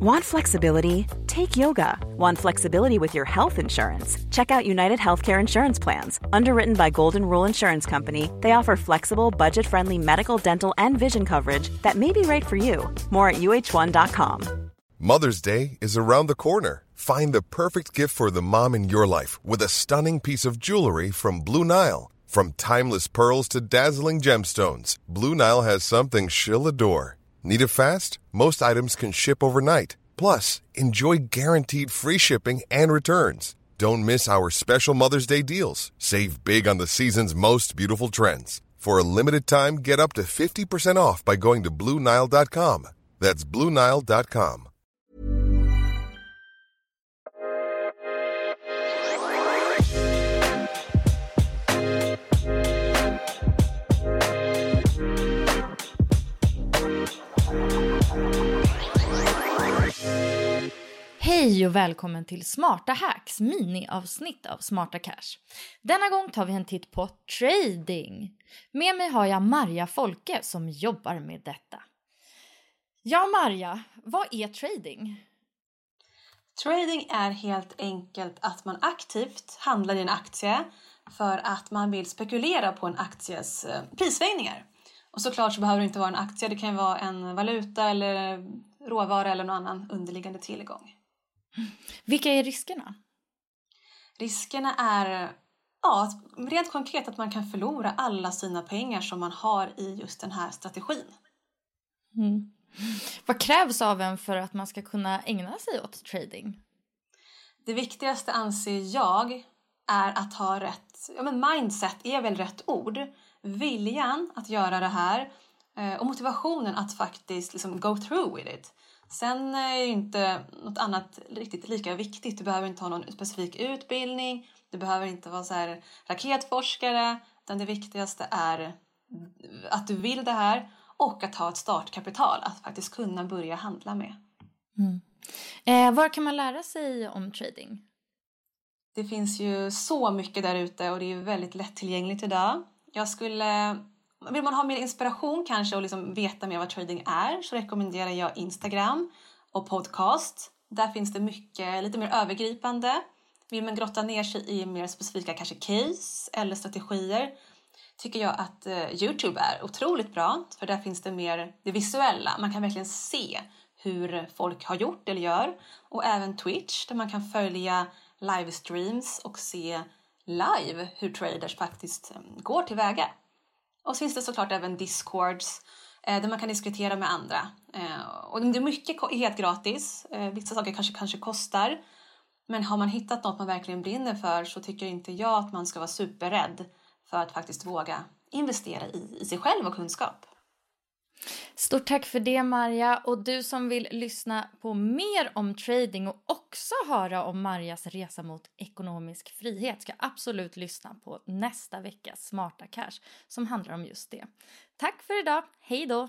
Want flexibility? Take yoga. Want flexibility with your health insurance? Check out United Healthcare Insurance Plans. Underwritten by Golden Rule Insurance Company, they offer flexible, budget friendly medical, dental, and vision coverage that may be right for you. More at uhone.com. Mother's Day is around the corner. Find the perfect gift for the mom in your life with a stunning piece of jewelry from Blue Nile. From timeless pearls to dazzling gemstones, Blue Nile has something she'll adore. Need it fast? Most items can ship overnight. Plus, enjoy guaranteed free shipping and returns. Don't miss our special Mother's Day deals. Save big on the season's most beautiful trends. For a limited time, get up to 50% off by going to BlueNile.com. That's BlueNile.com. Hej och välkommen till Smarta Hacks miniavsnitt av Smarta Cash. Denna gång tar vi en titt på trading. Med mig har jag Marja Folke som jobbar med detta. Ja, Marja, vad är trading? Trading är helt enkelt att man aktivt handlar i en aktie för att man vill spekulera på en akties eh, prissvängningar. Och såklart så behöver det inte vara en aktie, det kan ju vara en valuta eller råvara eller någon annan underliggande tillgång. Vilka är riskerna? Riskerna är ja, rent konkret att man kan förlora alla sina pengar som man har i just den här strategin. Mm. Vad krävs av en för att man ska kunna ägna sig åt trading? Det viktigaste anser jag är att ha rätt, ja men mindset är väl rätt ord. Viljan att göra det här och motivationen att faktiskt liksom go through with it. Sen är ju inte något annat riktigt lika viktigt. Du behöver inte ha någon specifik utbildning. Du behöver inte vara så här raketforskare. Utan det viktigaste är att du vill det här och att ha ett startkapital att faktiskt kunna börja handla med. Mm. Eh, var kan man lära sig om trading? Det finns ju så mycket där ute och det är väldigt lättillgängligt idag. Jag skulle vill man ha mer inspiration kanske och liksom veta mer vad trading är så rekommenderar jag Instagram och podcast. Där finns det mycket lite mer övergripande. Vill man grotta ner sig i mer specifika kanske case eller strategier tycker jag att eh, Youtube är otroligt bra för där finns det mer det visuella. Man kan verkligen se hur folk har gjort eller gör och även Twitch där man kan följa livestreams och se live hur traders faktiskt eh, går tillväga. Och så finns det såklart även discords eh, där man kan diskutera med andra. Eh, och det är mycket helt gratis. Eh, vissa saker kanske, kanske kostar. Men har man hittat något man verkligen brinner för så tycker inte jag att man ska vara superrädd för att faktiskt våga investera i, i sig själv och kunskap. Stort tack för det Marja och du som vill lyssna på mer om trading och också höra om Marjas resa mot ekonomisk frihet ska absolut lyssna på nästa veckas Smarta Cash som handlar om just det. Tack för idag, hej då!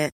Market.